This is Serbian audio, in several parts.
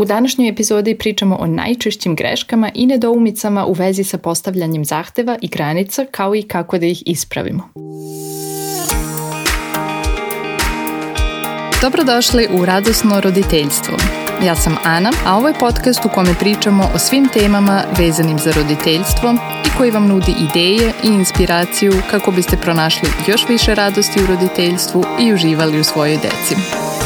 U današnjoj epizodi pričamo o najčešćim greškama i nedoumicama u vezi sa postavljanjem zahteva i granica kao i kako da ih ispravimo. Dobrodošli u Radosno roditeljstvo. Ja sam Ana, a ovo je podcast u kome pričamo o svim temama vezanim za roditeljstvo i koji vam nudi ideje i inspiraciju kako biste pronašli još više radosti u roditeljstvu i uživali u svojoj deci.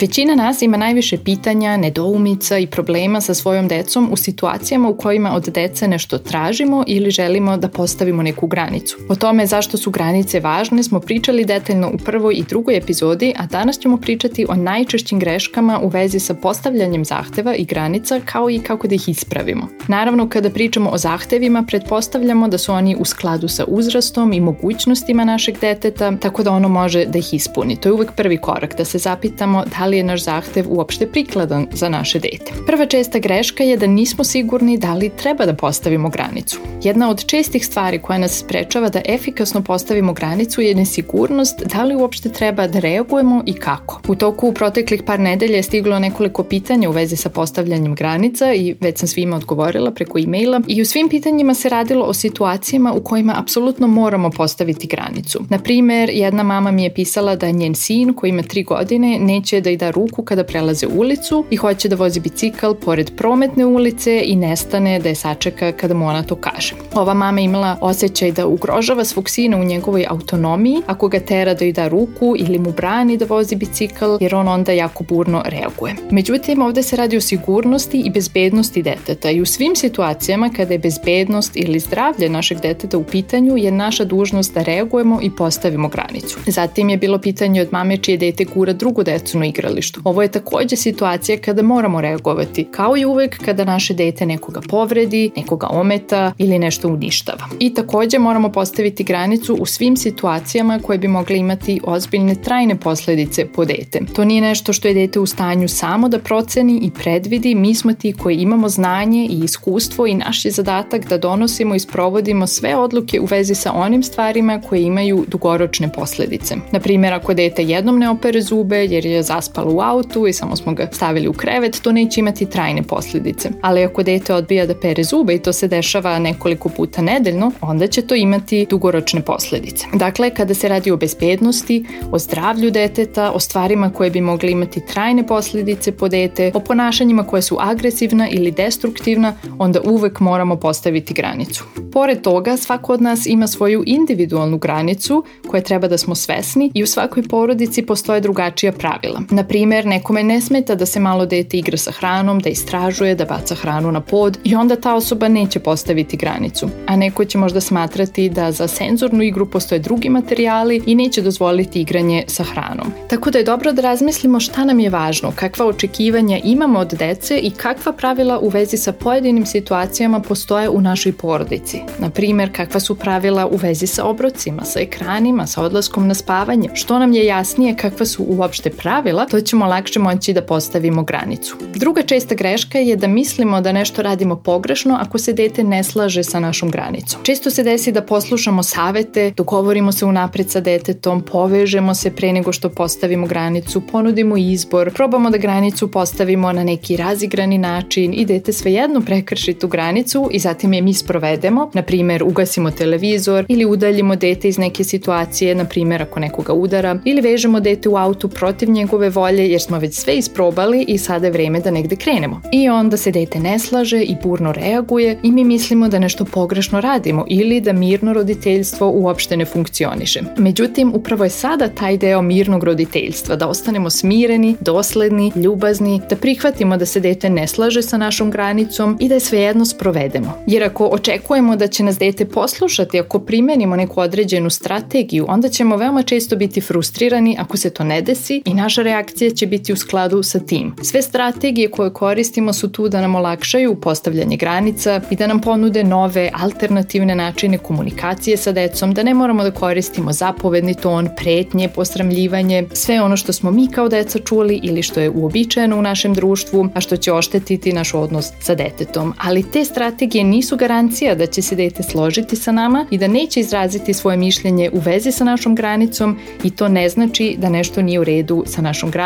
Većina nas ima najviše pitanja, nedoumica i problema sa svojom decom u situacijama u kojima od dece nešto tražimo ili želimo da postavimo neku granicu. O tome zašto su granice važne smo pričali detaljno u prvoj i drugoj epizodi, a danas ćemo pričati o najčešćim greškama u vezi sa postavljanjem zahteva i granica kao i kako da ih ispravimo. Naravno, kada pričamo o zahtevima, pretpostavljamo da su oni u skladu sa uzrastom i mogućnostima našeg deteta, tako da ono može da ih ispuni. To je uvek prvi korak, da se zapitamo da li je naš zahtev uopšte prikladan za naše dete. Prva česta greška je da nismo sigurni da li treba da postavimo granicu. Jedna od čestih stvari koja nas sprečava da efikasno postavimo granicu je nesigurnost da li uopšte treba da reagujemo i kako. U toku proteklih par nedelja je stiglo nekoliko pitanja u vezi sa postavljanjem granica i već sam svima odgovorila preko e-maila i u svim pitanjima se radilo o situacijama u kojima apsolutno moramo postaviti granicu. Na primer, jedna mama mi je pisala da njen sin koji ima tri godine neće da da ruku kada prelaze ulicu i hoće da vozi bicikl pored prometne ulice i nestane da je sačeka kada mu ona to kaže. Ova mama imala osjećaj da ugrožava svog sina u njegovoj autonomiji ako ga tera da joj da ruku ili mu brani da vozi bicikl jer on onda jako burno reaguje. Međutim, ovde se radi o sigurnosti i bezbednosti deteta i u svim situacijama kada je bezbednost ili zdravlje našeg deteta u pitanju je naša dužnost da reagujemo i postavimo granicu. Zatim je bilo pitanje od mame čije dete gura drugu decu na igra igralištu. Ovo je takođe situacija kada moramo reagovati, kao i uvek kada naše dete nekoga povredi, nekoga ometa ili nešto uništava. I takođe moramo postaviti granicu u svim situacijama koje bi mogle imati ozbiljne trajne posledice po dete. To nije nešto što je dete u stanju samo da proceni i predvidi, mi smo ti koji imamo znanje i iskustvo i naš je zadatak da donosimo i sprovodimo sve odluke u vezi sa onim stvarima koje imaju dugoročne posledice. Na primjer, ako dete jednom ne opere zube jer je zaspalo zaspalo u autu i samo smo ga stavili u krevet, to neće imati trajne posljedice. Ali ako dete odbija da pere zube i to se dešava nekoliko puta nedeljno, onda će to imati dugoročne posljedice. Dakle, kada se radi o bezbednosti, o zdravlju deteta, o stvarima koje bi mogli imati trajne posljedice po dete, o ponašanjima koje su agresivna ili destruktivna, onda uvek moramo postaviti granicu. Pored toga, svako od nas ima svoju individualnu granicu koje treba da smo svesni i u svakoj porodici postoje drugačija pravila. Na primer, nekome ne smeta da se malo dete igra sa hranom, da istražuje, da baca hranu na pod i onda ta osoba neće postaviti granicu. A neko će možda smatrati da za senzornu igru postoje drugi materijali i neće dozvoliti igranje sa hranom. Tako da je dobro da razmislimo šta nam je važno, kakva očekivanja imamo od dece i kakva pravila u vezi sa pojedinim situacijama postoje u našoj porodici. Na primer, kakva su pravila u vezi sa obrocima, sa ekranima, sa odlaskom na spavanje. Što nam je jasnije kakva su uopšte pravila, to ćemo lakše moći da postavimo granicu. Druga česta greška je da mislimo da nešto radimo pogrešno ako se dete ne slaže sa našom granicom. Često se desi da poslušamo savete, dogovorimo se unapred sa detetom, povežemo se pre nego što postavimo granicu, ponudimo izbor, probamo da granicu postavimo na neki razigrani način i dete svejedno prekrši tu granicu i zatim je mi sprovedemo, na primer ugasimo televizor ili udaljimo dete iz neke situacije, na primer ako nekoga udara, ili vežemo dete u autu protiv njegove volje jer smo već sve isprobali i sada je vreme da negde krenemo. I onda se dete ne slaže i burno reaguje i mi mislimo da nešto pogrešno radimo ili da mirno roditeljstvo uopšte ne funkcioniše. Međutim, upravo je sada taj deo mirnog roditeljstva, da ostanemo smireni, dosledni, ljubazni, da prihvatimo da se dete ne slaže sa našom granicom i da je svejedno sprovedemo. Jer ako očekujemo da će nas dete poslušati, ako primenimo neku određenu strategiju, onda ćemo veoma često biti frustrirani ako se to ne desi i naša reakcija reakcija će biti u skladu sa tim. Sve strategije koje koristimo su tu da nam olakšaju postavljanje granica i da nam ponude nove alternativne načine komunikacije sa decom, da ne moramo da koristimo zapovedni ton, pretnje, posramljivanje, sve ono što smo mi kao deca čuli ili što je uobičajeno u našem društvu, a što će oštetiti naš odnos sa detetom. Ali te strategije nisu garancija da će se dete složiti sa nama i da neće izraziti svoje mišljenje u vezi sa našom granicom i to ne znači da nešto nije u redu sa našom granicom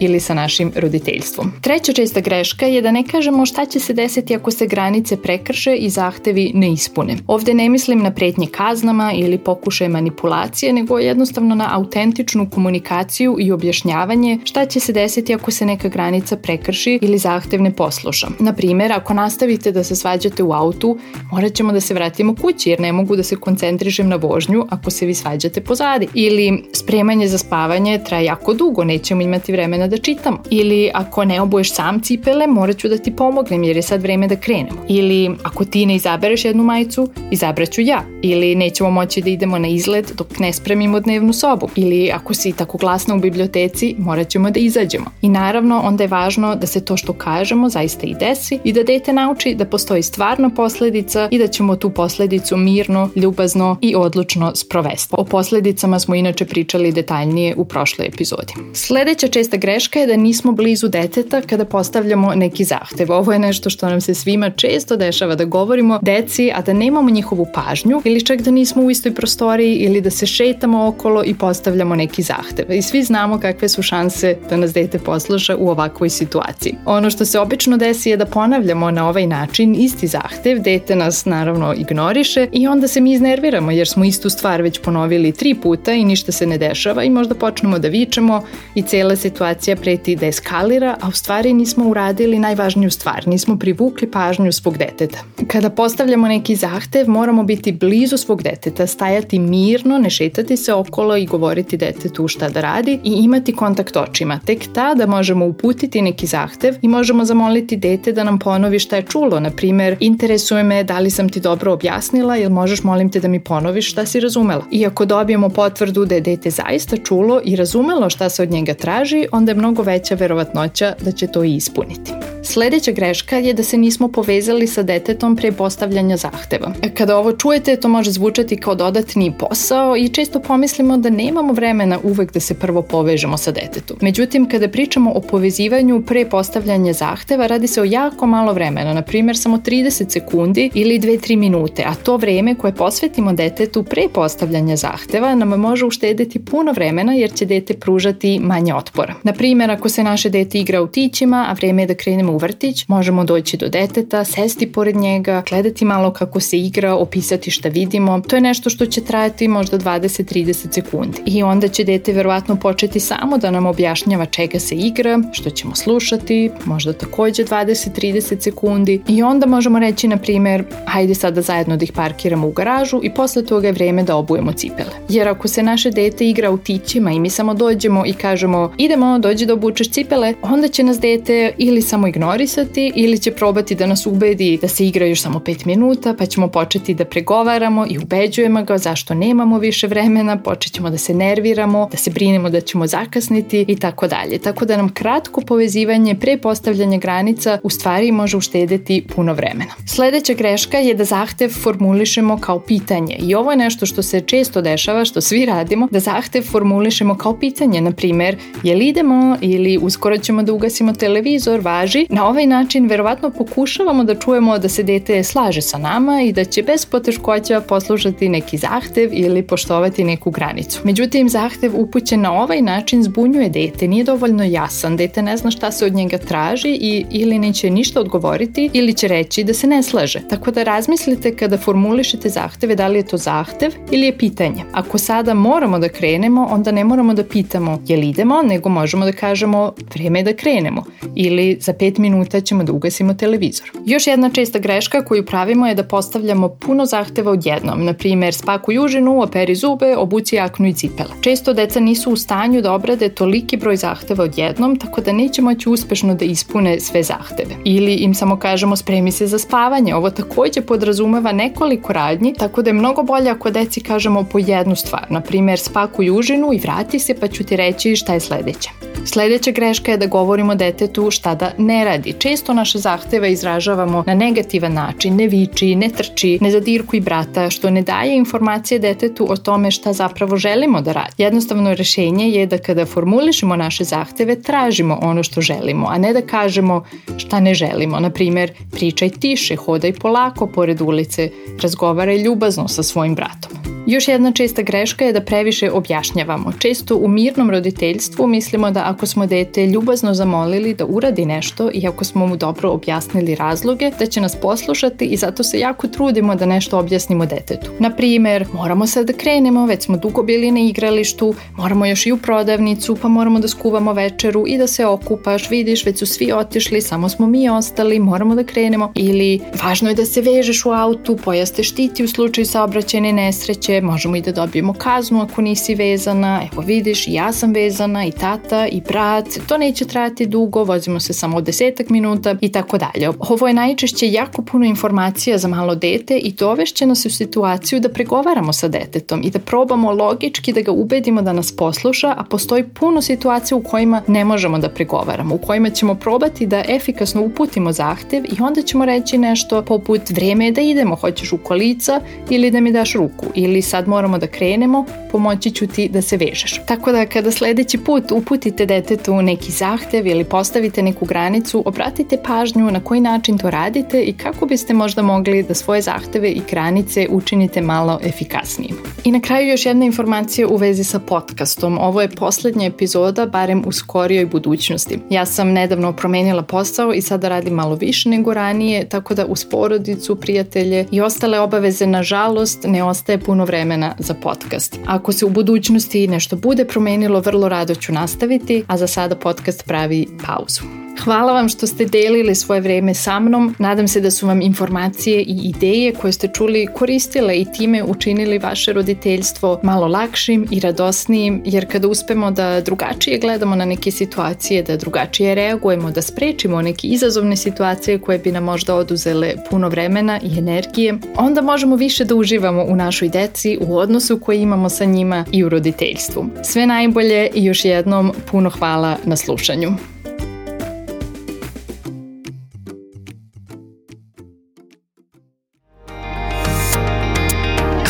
ili sa našim roditeljstvom. Treća česta greška je da ne kažemo šta će se desiti ako se granice prekrše i zahtevi ne ispune. Ovde ne mislim na pretnje kaznama ili pokušaje manipulacije, nego jednostavno na autentičnu komunikaciju i objašnjavanje šta će se desiti ako se neka granica prekrši ili zahtev ne posluša. Na primjer, ako nastavite da se svađate u autu, morat ćemo da se vratimo kući jer ne mogu da se koncentrišem na vožnju ako se vi svađate pozadi. Ili spremanje za spavanje traje jako dugo, nećemo imati vremena da čitamo. Ili ako ne obuješ sam cipele, morat ću da ti pomognem jer je sad vreme da krenemo. Ili ako ti ne izabereš jednu majicu, izabraću ja. Ili nećemo moći da idemo na izlet dok ne spremimo dnevnu sobu. Ili ako si tako glasna u biblioteci, morat ćemo da izađemo. I naravno, onda je važno da se to što kažemo zaista i desi i da dete nauči da postoji stvarna posledica i da ćemo tu posledicu mirno, ljubazno i odlučno sprovesti. O posledicama smo inače pričali detaljnije u prošloj epizodi. Sledeća česta greška je da nismo blizu deteta kada postavljamo neki zahtev. Ovo je nešto što nam se svima često dešava da govorimo deci, a da nemamo njihovu pažnju ili čak da nismo u istoj prostoriji ili da se šetamo okolo i postavljamo neki zahtev. I svi znamo kakve su šanse da nas dete posluša u ovakvoj situaciji. Ono što se obično desi je da ponavljamo na ovaj način isti zahtev, dete nas naravno ignoriše i onda se mi iznerviramo jer smo istu stvar već ponovili tri puta i ništa se ne dešava i možda počnemo da vičemo i cela situacija preti da eskalira, a u stvari nismo uradili najvažniju stvar, nismo privukli pažnju svog deteta. Kada postavljamo neki zahtev, moramo biti blizu svog deteta, stajati mirno, ne šetati se okolo i govoriti detetu šta da radi i imati kontakt očima. Tek tada možemo uputiti neki zahtev i možemo zamoliti dete da nam ponovi šta je čulo. Na primer, interesuje me da li sam ti dobro objasnila ili možeš molim te da mi ponoviš šta si razumela. I ako dobijemo potvrdu da je dete zaista čulo i razumelo šta se od njega traži, onda je mnogo veća verovatnoća da će to i ispuniti. Sledeća greška je da se nismo povezali sa detetom pre postavljanja zahteva. Kada ovo čujete, to može zvučati kao dodatni posao i često pomislimo da nemamo vremena uvek da se prvo povežemo sa detetom. Međutim, kada pričamo o povezivanju pre postavljanja zahteva, radi se o jako malo vremena, na primjer samo 30 sekundi ili 2-3 minute, a to vreme koje posvetimo detetu pre postavljanja zahteva nam može uštedeti puno vremena jer će dete pružati manje otpora. Na primjer, ako se naše dete igra u tićima, a vreme je da krenemo u vrtić, možemo doći do deteta, sesti pored njega, gledati malo kako se igra, opisati šta vidimo. To je nešto što će trajati možda 20-30 sekundi. I onda će dete verovatno početi samo da nam objašnjava čega se igra, što ćemo slušati, možda takođe 20-30 sekundi. I onda možemo reći, na primer, hajde sada zajedno da ih parkiramo u garažu i posle toga je vreme da obujemo cipele. Jer ako se naše dete igra u tićima i mi samo dođemo i kažemo idemo, dođi da obučeš cipele, onda će nas dete ili samo ignorisati ili će probati da nas ubedi da se igra još samo 5 minuta, pa ćemo početi da pregovaramo i ubeđujemo ga zašto nemamo više vremena, počećemo da se nerviramo, da se brinemo da ćemo zakasniti i tako dalje. Tako da nam kratko povezivanje pre postavljanja granica u stvari može uštedeti puno vremena. Sledeća greška je da zahtev formulišemo kao pitanje i ovo je nešto što se često dešava, što svi radimo, da zahtev formulišemo kao pitanje, na primer, je li idemo ili uskoro ćemo da ugasimo televizor, važi. Na ovaj način verovatno pokušavamo da čujemo da se dete slaže sa nama i da će bez poteškoća poslušati neki zahtev ili poštovati neku granicu. Međutim, zahtev upućen na ovaj način zbunjuje dete, nije dovoljno jasan, dete ne zna šta se od njega traži i ili neće ništa odgovoriti ili će reći da se ne slaže. Tako da razmislite kada formulišete zahteve da li je to zahtev ili je pitanje. Ako sada moramo da krenemo, onda ne moramo da pitamo je li idemo, nego možemo da kažemo vreme je da krenemo ili za 5 minuta ćemo da ugasimo televizor. Još jedna česta greška koju pravimo je da postavljamo puno zahteva odjednom, na primer spakuj užinu, operi zube, obuci jaknu i cipele. Često deca nisu u stanju da obrade toliki broj zahteva odjednom, tako da neće moći uspešno da ispune sve zahteve. Ili im samo kažemo spremi se za spavanje. Ovo takođe podrazumeva nekoliko radnji, tako da je mnogo bolje ako deci kažemo po jednu stvar. Na primer, spakuj užinu i vrati se pa ću ti reći šta je sledeće. Sledeća greška je da govorimo detetu šta da ne radi. Često naše zahteve izražavamo na negativan način, ne viči, ne trči, ne zadirkuj brata, što ne daje informacije detetu o tome šta zapravo želimo da radi. Jednostavno rešenje je da kada formulišemo naše zahteve, tražimo ono što želimo, a ne da kažemo šta ne želimo. Na primer, pričaj tiše, hodaj polako pored ulice, razgovaraj ljubazno sa svojim bratom. Još jedna česta greška je da previše objašnjavamo. Često u mirnom roditeljstvu mislimo da ako smo dete ljubazno zamolili da uradi nešto i ako smo mu dobro objasnili razloge, da će nas poslušati i zato se jako trudimo da nešto objasnimo detetu. Na primer, moramo sad da krenemo, već smo dugo bili na igralištu, moramo još i u prodavnicu, pa moramo da skuvamo večeru i da se okupaš, vidiš, već su svi otišli, samo smo mi ostali, moramo da krenemo. Ili, važno je da se vežeš u autu, pojaste štiti u slučaju saobraćene nesreće, možemo i da dobijemo kaznu ako nisi vezana, evo vidiš, ja sam vezana, i tata, i brat, to neće trajati dugo, vozimo se samo desetak minuta i tako dalje. Ovo je najčešće jako puno informacija za malo dete i dovešće nas u situaciju da pregovaramo sa detetom i da probamo logički da ga ubedimo da nas posluša, a postoji puno situacija u kojima ne možemo da pregovaramo, u kojima ćemo probati da efikasno uputimo zahtev i onda ćemo reći nešto poput vreme je da idemo, hoćeš u kolica ili da mi daš ruku ili sad moramo da krenemo, pomoći ću ti da se vežeš. Tako da kada sledeći put uputite detetu neki zahtev ili postavite neku granicu, obratite pažnju na koji način to radite i kako biste možda mogli da svoje zahteve i granice učinite malo efikasnijim. I na kraju još jedna informacija u vezi sa podcastom. Ovo je poslednja epizoda, barem u skorijoj budućnosti. Ja sam nedavno promenila posao i sada radim malo više nego ranije, tako da uz porodicu, prijatelje i ostale obaveze, nažalost, ne ostaje puno vremena vremena za podcast. Ako se u budućnosti nešto bude promenilo, vrlo rado ću nastaviti, a za sada podcast pravi pauzu. Hvala vam što ste delili svoje vreme sa mnom. Nadam se da su vam informacije i ideje koje ste čuli koristile i time učinili vaše roditeljstvo malo lakšim i radosnijim, jer kada uspemo da drugačije gledamo na neke situacije, da drugačije reagujemo, da sprečimo neke izazovne situacije koje bi nam možda oduzele puno vremena i energije, onda možemo više da uživamo u našoj deci, u odnosu koji imamo sa njima i u roditeljstvu. Sve najbolje i još jednom puno hvala na slušanju.